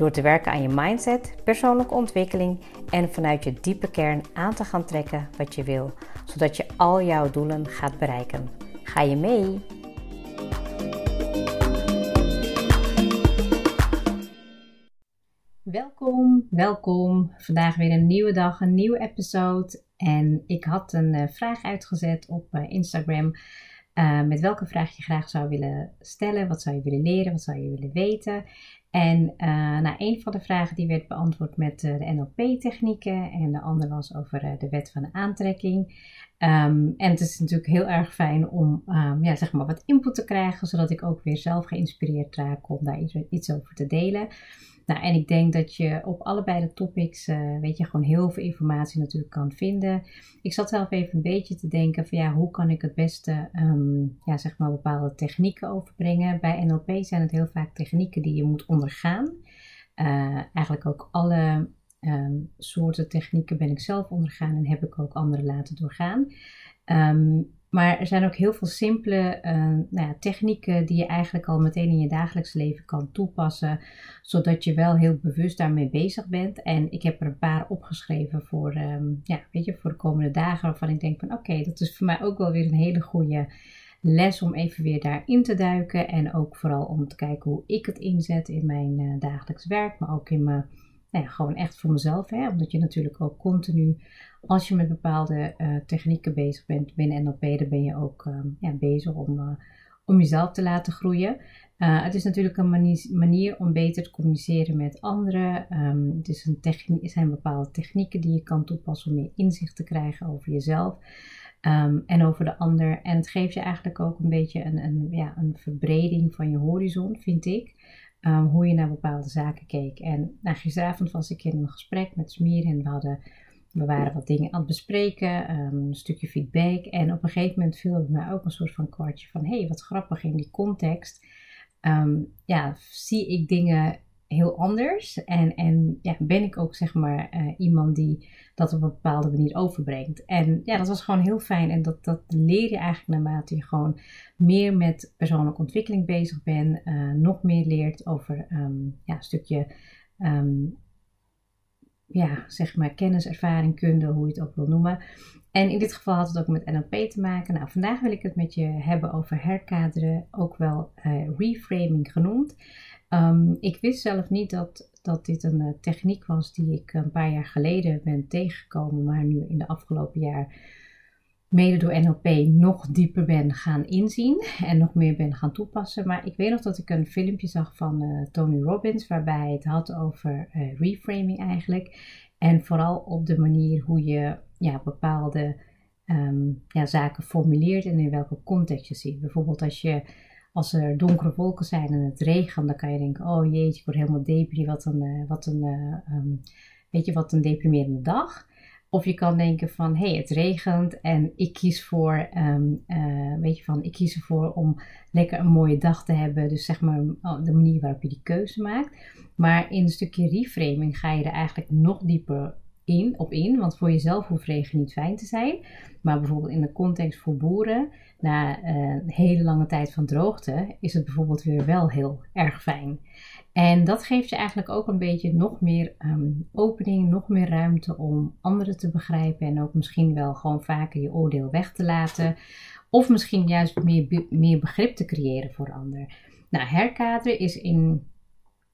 Door te werken aan je mindset, persoonlijke ontwikkeling en vanuit je diepe kern aan te gaan trekken wat je wil, zodat je al jouw doelen gaat bereiken. Ga je mee? Welkom, welkom. Vandaag weer een nieuwe dag, een nieuwe episode. En ik had een uh, vraag uitgezet op uh, Instagram. Uh, met welke vraag je graag zou willen stellen. Wat zou je willen leren? Wat zou je willen weten? En uh, nou, een van de vragen die werd beantwoord met uh, de NLP-technieken en de andere was over uh, de wet van de aantrekking. Um, en het is natuurlijk heel erg fijn om um, ja, zeg maar wat input te krijgen, zodat ik ook weer zelf geïnspireerd raak om daar iets, iets over te delen. Nou, en ik denk dat je op allebei de topics, uh, weet je, gewoon heel veel informatie natuurlijk kan vinden. Ik zat zelf even een beetje te denken van ja, hoe kan ik het beste, um, ja, zeg maar bepaalde technieken overbrengen. Bij NLP zijn het heel vaak technieken die je moet ondergaan. Uh, eigenlijk ook alle um, soorten technieken ben ik zelf ondergaan en heb ik ook anderen laten doorgaan. Um, maar er zijn ook heel veel simpele uh, nou ja, technieken die je eigenlijk al meteen in je dagelijks leven kan toepassen, zodat je wel heel bewust daarmee bezig bent. En ik heb er een paar opgeschreven voor, um, ja, weet je, voor de komende dagen, waarvan ik denk van oké, dat is voor mij ook wel weer een hele goede les om even weer daarin te duiken. En ook vooral om te kijken hoe ik het inzet in mijn uh, dagelijks werk, maar ook in mijn nou gewoon echt voor mezelf. Hè? Omdat je natuurlijk ook continu, als je met bepaalde uh, technieken bezig bent binnen NLP, dan ben je ook uh, ja, bezig om, uh, om jezelf te laten groeien. het is natuurlijk een manier, om beter te communiceren met anderen. Um, het is een zijn bepaalde technieken die je kan toepassen om meer inzicht te krijgen over jezelf. Um, en over de ander. En het geeft je eigenlijk ook een beetje een, een, ja, een verbreding van je horizon, vind ik. Hoe je naar bepaalde zaken keek. En nou, gisteravond was ik in een gesprek met Smier en we, hadden, we waren wat dingen aan het bespreken, um, een stukje feedback. En op een gegeven moment viel het mij ook een soort van kwartje van: hé, hey, wat grappig in die context. Um, ja, zie ik dingen heel anders. En, en ja, ben ik ook zeg maar uh, iemand die dat op een bepaalde manier overbrengt. En ja, dat was gewoon heel fijn. En dat, dat leer je eigenlijk naarmate je gewoon meer met persoonlijke ontwikkeling bezig bent. Uh, nog meer leert over um, ja, een stukje um, ja, zeg maar kennis, ervaring, kunde, hoe je het ook wil noemen. En in dit geval had het ook met NLP te maken. Nou, vandaag wil ik het met je hebben over herkaderen, ook wel uh, reframing genoemd. Um, ik wist zelf niet dat, dat dit een uh, techniek was die ik een paar jaar geleden ben tegengekomen, maar nu in de afgelopen jaar mede door NLP nog dieper ben gaan inzien en nog meer ben gaan toepassen. Maar ik weet nog dat ik een filmpje zag van uh, Tony Robbins waarbij het had over uh, reframing eigenlijk. En vooral op de manier hoe je ja, bepaalde um, ja, zaken formuleert en in welke context je ziet. Bijvoorbeeld als je als er donkere wolken zijn en het regent, dan kan je denken: oh jeetje, ik word helemaal depri, wat een, uh, wat een, um, weet je, wat een deprimerende dag. Of je kan denken van, hé, hey, het regent en ik kies voor, um, uh, weet je van, ik kies ervoor om lekker een mooie dag te hebben. Dus zeg maar oh, de manier waarop je die keuze maakt. Maar in een stukje reframing ga je er eigenlijk nog dieper in, op in. Want voor jezelf hoeft regen niet fijn te zijn. Maar bijvoorbeeld in de context voor boeren, na een hele lange tijd van droogte, is het bijvoorbeeld weer wel heel erg fijn. En dat geeft je eigenlijk ook een beetje nog meer um, opening, nog meer ruimte om anderen te begrijpen en ook misschien wel gewoon vaker je oordeel weg te laten. Of misschien juist meer, meer begrip te creëren voor anderen. Nou, herkaderen is, in,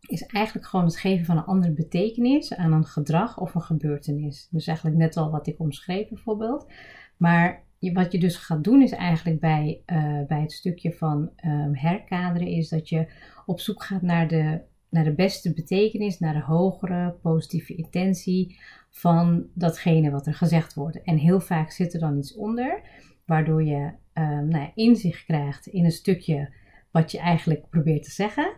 is eigenlijk gewoon het geven van een andere betekenis aan een gedrag of een gebeurtenis. Dus eigenlijk net al wat ik omschreef bijvoorbeeld. Maar wat je dus gaat doen is eigenlijk bij, uh, bij het stukje van um, herkaderen, is dat je op zoek gaat naar de, naar de beste betekenis, naar de hogere positieve intentie van datgene wat er gezegd wordt. En heel vaak zit er dan iets onder, waardoor je um, nou ja, inzicht krijgt in een stukje wat je eigenlijk probeert te zeggen.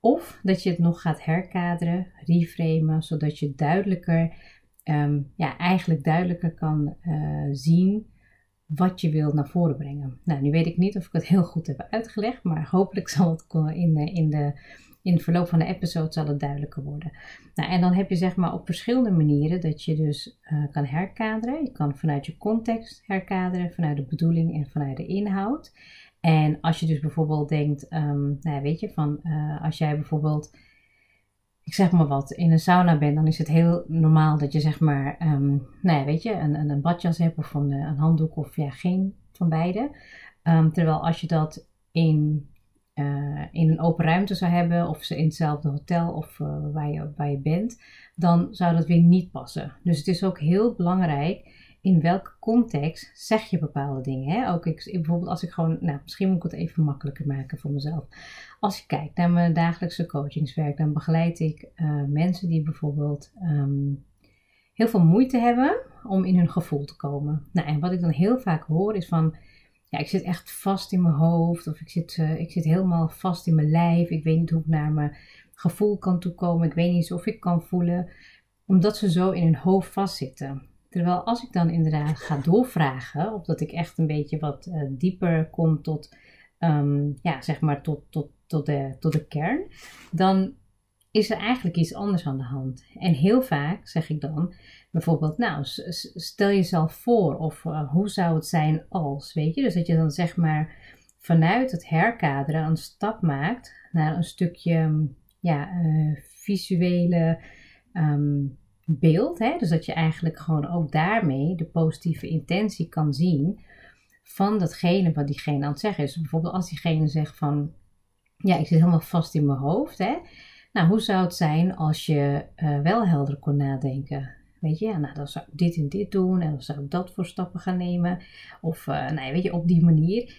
Of dat je het nog gaat herkaderen, reframen, zodat je duidelijker, ehm, ja, eigenlijk duidelijker kan uh, zien wat je wilt naar voren brengen. Nou, nu weet ik niet of ik het heel goed heb uitgelegd, maar hopelijk zal het in de, in de, in het verloop van de episode zal het duidelijker worden. Nou, en dan heb je zeg maar op verschillende manieren dat je dus uh, kan herkaderen. Je kan vanuit je context herkaderen, vanuit de bedoeling en vanuit de inhoud. En als je dus bijvoorbeeld denkt, um, nou weet je, van uh, als jij bijvoorbeeld ik zeg maar wat, in een sauna bent, dan is het heel normaal dat je zeg maar, um, nou ja, weet je, een, een, badjas hebt of een, een handdoek of ja, geen van beide. Um, terwijl als je dat in, uh, in een open ruimte zou hebben, of in hetzelfde hotel of uh, waar, je, waar je bent, dan zou dat weer niet passen. Dus het is ook heel belangrijk in welke context zeg je bepaalde dingen. Hè? Ook ik, bijvoorbeeld als ik gewoon, nou misschien moet ik het even makkelijker maken voor mezelf. Als je kijkt naar mijn dagelijkse coachingswerk, dan begeleid ik uh, mensen die bijvoorbeeld um, heel veel moeite hebben om in hun gevoel te komen. Nou, en wat ik dan heel vaak hoor is van, ja, ik zit echt vast in mijn hoofd of ik zit, uh, ik zit helemaal vast in mijn lijf. Ik weet niet hoe ik naar mijn gevoel kan toekomen. Ik weet niet of ik kan voelen, omdat ze zo in hun hoofd vastzitten. Terwijl als ik dan inderdaad ga doorvragen, of dat ik echt een beetje wat uh, dieper kom tot, um, ja, zeg maar tot, tot, tot, de, tot de kern, dan is er eigenlijk iets anders aan de hand. En heel vaak zeg ik dan bijvoorbeeld, nou, stel jezelf voor, of uh, hoe zou het zijn als, weet je? Dus dat je dan zeg maar vanuit het herkaderen een stap maakt naar een stukje, ja, uh, visuele. Um, beeld. Hè? Dus dat je eigenlijk gewoon ook daarmee de positieve intentie kan zien van datgene wat diegene aan het zeggen is. bijvoorbeeld als diegene zegt van, ja, ik zit helemaal vast in mijn hoofd. Hè? Nou, hoe zou het zijn als je uh, wel helder kon nadenken? Weet je, ja, nou dan zou ik dit en dit doen en dan zou ik dat voor stappen gaan nemen. Of, uh, nou, weet je, op die manier.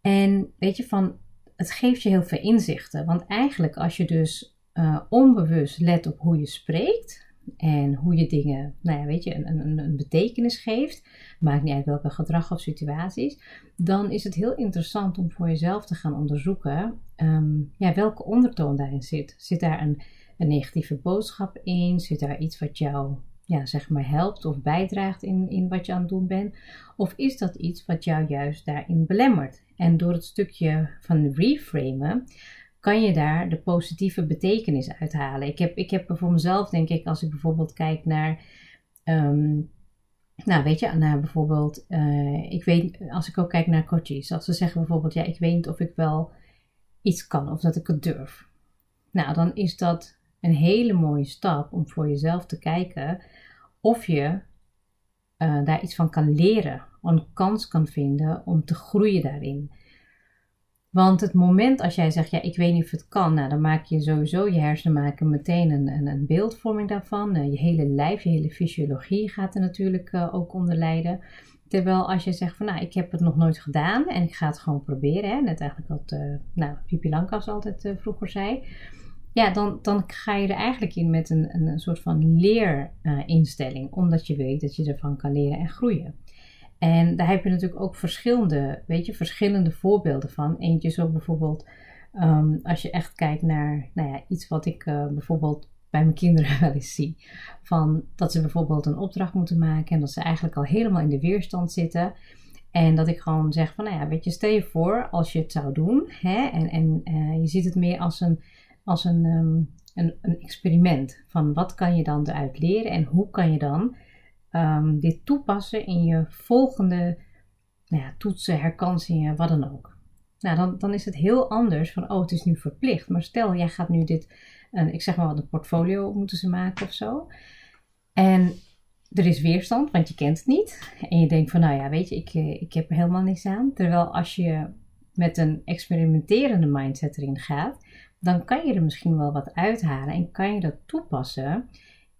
En weet je, van, het geeft je heel veel inzichten. Want eigenlijk als je dus uh, onbewust let op hoe je spreekt, en hoe je dingen, nou ja, weet je, een, een, een, betekenis geeft, maakt niet uit welke gedrag of situaties, dan is het heel interessant om voor jezelf te gaan onderzoeken um, ja, welke ondertoon daarin zit. Zit daar een, een negatieve boodschap in? Zit daar iets wat jou ja, zeg maar helpt of bijdraagt in, in wat je aan het doen bent? Of is dat iets wat jou juist daarin belemmert? En door het stukje van reframen kan je daar de positieve betekenis uithalen. Ik heb, ik heb voor mezelf, denk ik, als ik bijvoorbeeld kijk naar. Um, nou, weet je, naar bijvoorbeeld, uh, ik weet, als ik ook kijk naar coaches, als ze zeggen bijvoorbeeld, ja, ik weet niet of ik wel iets kan of dat ik het durf. Nou, dan is dat een hele mooie stap om voor jezelf te kijken of je uh, daar iets van kan leren, een kans kan vinden om te groeien daarin. Want het moment als jij zegt, ja, ik weet niet of het kan, nou, dan maak je sowieso, je hersenen maken meteen een, een, beeldvorming daarvan. Uh, je hele lijf, je hele fysiologie gaat er natuurlijk uh, ook onder lijden. Terwijl als je zegt van, nou, ik heb het nog nooit gedaan en ik ga het gewoon proberen, hè, net eigenlijk wat, uh, nou, Pipi Lankas altijd vroeger zei. Ja, dan, dan ga je er eigenlijk in met een, een soort van leerinstelling, omdat je weet dat je ervan kan leren en groeien. En daar heb je natuurlijk ook verschillende, weet je, verschillende voorbeelden van. Eentje is ook bijvoorbeeld um, als je echt kijkt naar nou ja, iets wat ik uh, bijvoorbeeld bij mijn kinderen wel eens zie. Van dat ze bijvoorbeeld een opdracht moeten maken en dat ze eigenlijk al helemaal in de weerstand zitten. En dat ik gewoon zeg van, nou ja, weet je, stel je voor als je het zou doen. Hè, en en uh, je ziet het meer als een, als een, um, een, een experiment. Van wat kan je dan eruit leren en hoe kan je dan um, dit toepassen in je volgende nou ja, toetsen, herkansingen, wat dan ook. Nou, dan, dan is het heel anders van, oh, het is nu verplicht. Maar stel, jij gaat nu dit, ik zeg maar wat, een portfolio moeten ze maken of zo. En er is weerstand, want je kent het niet. En je denkt van, nou ja, weet je, ik, eh, ik heb er helemaal niks aan. Terwijl als je met een experimenterende mindset erin gaat, dan kan je er misschien wel wat uithalen en kan je dat toepassen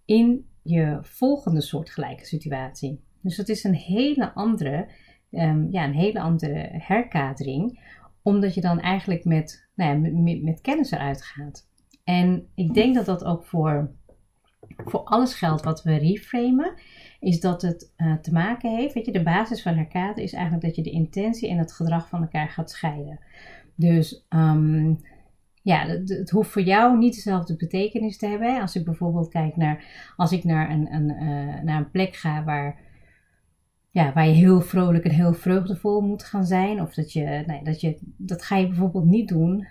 in je volgende soortgelijke situatie. Dus dat is een hele andere, um, ja, een hele andere herkadering, omdat je dan eigenlijk met, nou ja, met, met kennis eruit gaat. En ik denk dat dat ook voor, voor alles geldt wat we reframen, is dat het uh, te maken heeft, weet je, de basis van herkaderen is eigenlijk dat je de intentie en het gedrag van elkaar gaat scheiden. Dus um, ja, het, hoeft voor jou niet dezelfde betekenis te hebben. Als ik bijvoorbeeld kijk naar, als ik naar een, een, uh, naar een plek ga waar, ja, waar je heel vrolijk en heel vreugdevol moet gaan zijn. Of dat je, dat je, dat ga je bijvoorbeeld niet doen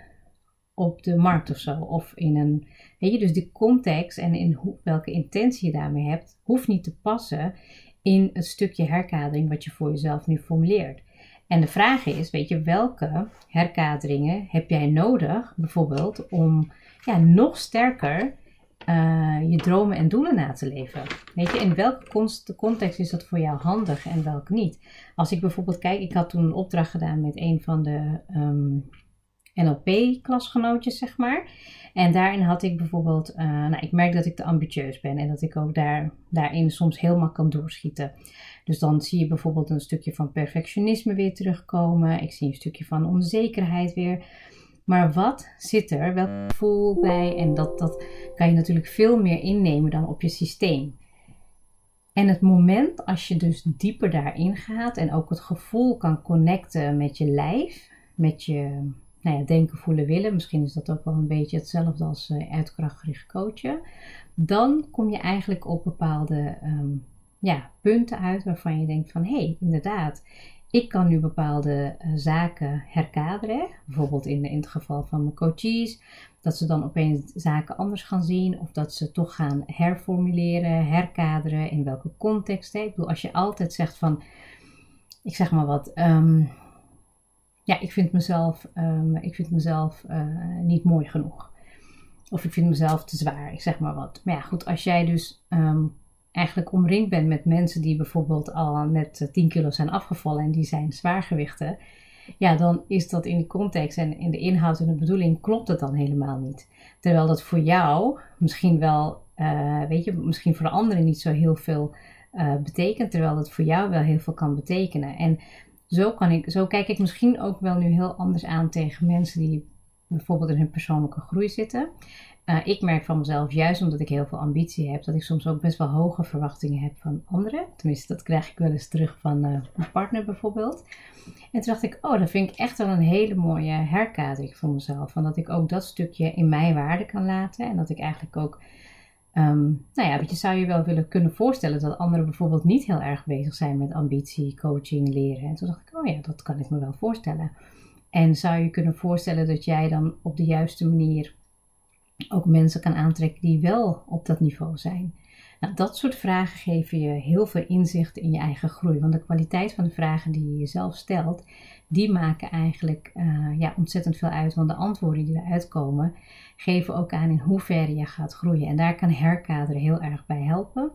op de markt of zo. Of in een, weet je, dus de context en in welke intentie je daarmee hebt, hoeft niet te passen in het stukje herkadering wat je voor jezelf nu formuleert. En de vraag is, weet je, welke herkaderingen heb jij nodig, bijvoorbeeld, om ja, nog sterker uh, je dromen en doelen na te leven? Weet je, in welke context is dat voor jou handig en welke niet? Als ik bijvoorbeeld kijk, ik had toen een opdracht gedaan met een van de um, NLP-klasgenootjes, zeg maar. En daarin had ik bijvoorbeeld, uh, nou, ik merk dat ik te ambitieus ben en dat ik ook daar, daarin soms helemaal kan doorschieten. Dus dan zie je bijvoorbeeld een stukje van perfectionisme weer terugkomen. Ik zie een stukje van onzekerheid weer. Maar wat zit er, welk gevoel bij? En dat, dat kan je natuurlijk veel meer innemen dan op je systeem. En het moment als je dus dieper daarin gaat en ook het gevoel kan connecten met je lijf, met je nou ja, denken, voelen, willen, misschien is dat ook wel een beetje hetzelfde als uh, uitkrachtgericht coachen, dan kom je eigenlijk op bepaalde ehm, ja, punten uit waarvan je denkt van hé, hey, inderdaad, ik kan nu bepaalde uh, zaken herkaderen. Bijvoorbeeld in, het geval van mijn coaches, dat ze dan opeens zaken anders gaan zien of dat ze toch gaan herformuleren, herkaderen, in welke context. Hè? Ik bedoel, als je altijd zegt van, ik zeg maar wat, um, ja, ik vind mezelf, um, ik vind mezelf uh, niet mooi genoeg. Of ik vind mezelf te zwaar, ik zeg maar wat. Maar ja, goed, als jij dus um, eigenlijk omringd bent met mensen die bijvoorbeeld al net 10 kilo zijn afgevallen en die zijn zwaargewichten, ja, dan is dat in de context en in de inhoud en de bedoeling klopt het dan helemaal niet. Terwijl dat voor jou misschien wel, uh, weet je, misschien voor de anderen niet zo heel veel uh, betekent, terwijl dat voor jou wel heel veel kan betekenen. En zo, kan ik, zo kijk ik misschien ook wel nu heel anders aan tegen mensen die bijvoorbeeld in hun persoonlijke groei zitten. Uh, ik merk van mezelf, juist omdat ik heel veel ambitie heb, dat ik soms ook best wel hoge verwachtingen heb van anderen. Tenminste, dat krijg ik wel eens terug van uh, mijn partner bijvoorbeeld. En toen dacht ik, oh, dat vind ik echt wel een hele mooie herkadering voor mezelf. Van dat ik ook dat stukje in mijn waarde kan laten. En dat ik eigenlijk ook, um, nou ja, je zou je wel willen kunnen voorstellen dat anderen bijvoorbeeld niet heel erg bezig zijn met ambitie, coaching, leren. En toen dacht ik, oh ja, dat kan ik me wel voorstellen. En zou je kunnen voorstellen dat jij dan op de juiste manier ook mensen kan aantrekken die wel op dat niveau zijn. Nou, dat soort vragen geven je heel veel inzicht in je eigen groei. Want de kwaliteit van de vragen die je jezelf stelt, die maken eigenlijk uh, ja, ontzettend veel uit. Want de antwoorden die eruit komen, geven ook aan in hoeverre je gaat groeien. En daar kan herkaderen heel erg bij helpen.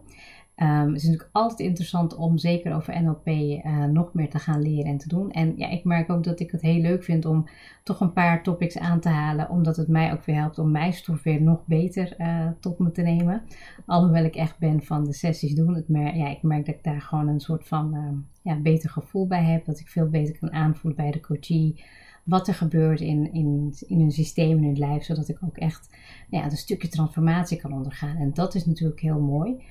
Um, het is natuurlijk altijd interessant om zeker over NLP uh, nog meer te gaan leren en te doen. En ja, ik merk ook dat ik het heel leuk vind om toch een paar topics aan te halen, omdat het mij ook weer helpt om mijn stof weer nog beter uh, tot me te nemen. Alhoewel ik echt ben van de sessies doen. Het ja, ik merk dat ik daar gewoon een soort van uh, ja, beter gevoel bij heb. Dat ik veel beter kan aanvoelen bij de coachie wat er gebeurt in, in, in hun systeem, in hun lijf, zodat ik ook echt ja, een stukje transformatie kan ondergaan. En dat is natuurlijk heel mooi.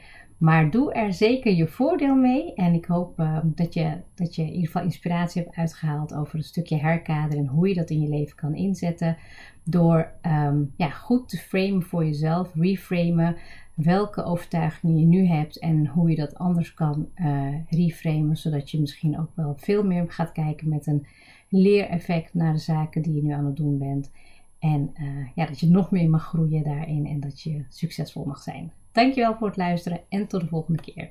Maar doe er zeker je voordeel mee. En ik hoop uh, dat, je, dat je in ieder geval inspiratie hebt uitgehaald over een stukje herkaderen en hoe je dat in je leven kan inzetten. Door um, ja, goed te framen voor jezelf, reframen welke overtuigingen je nu hebt en hoe je dat anders kan uh, reframen. Zodat je misschien ook wel veel meer gaat kijken met een leereffect naar de zaken die je nu aan het doen bent. En uh, ja, dat je nog meer mag groeien daarin en dat je succesvol mag zijn. Dankjewel voor het luisteren en tot de volgende keer.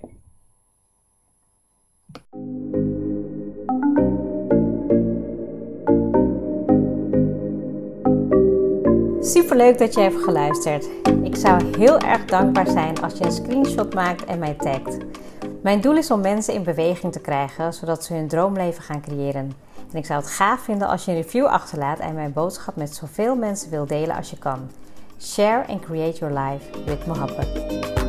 Super leuk dat je hebt geluisterd. Ik zou heel erg dankbaar zijn als je een screenshot maakt en mij tagt. Mijn doel is om mensen in beweging te krijgen, zodat ze hun droomleven gaan creëren. En ik zou het gaaf vinden als je een review achterlaat en mijn boodschap met zoveel mensen wil delen als je kan. Share and create your life with Mohabbat.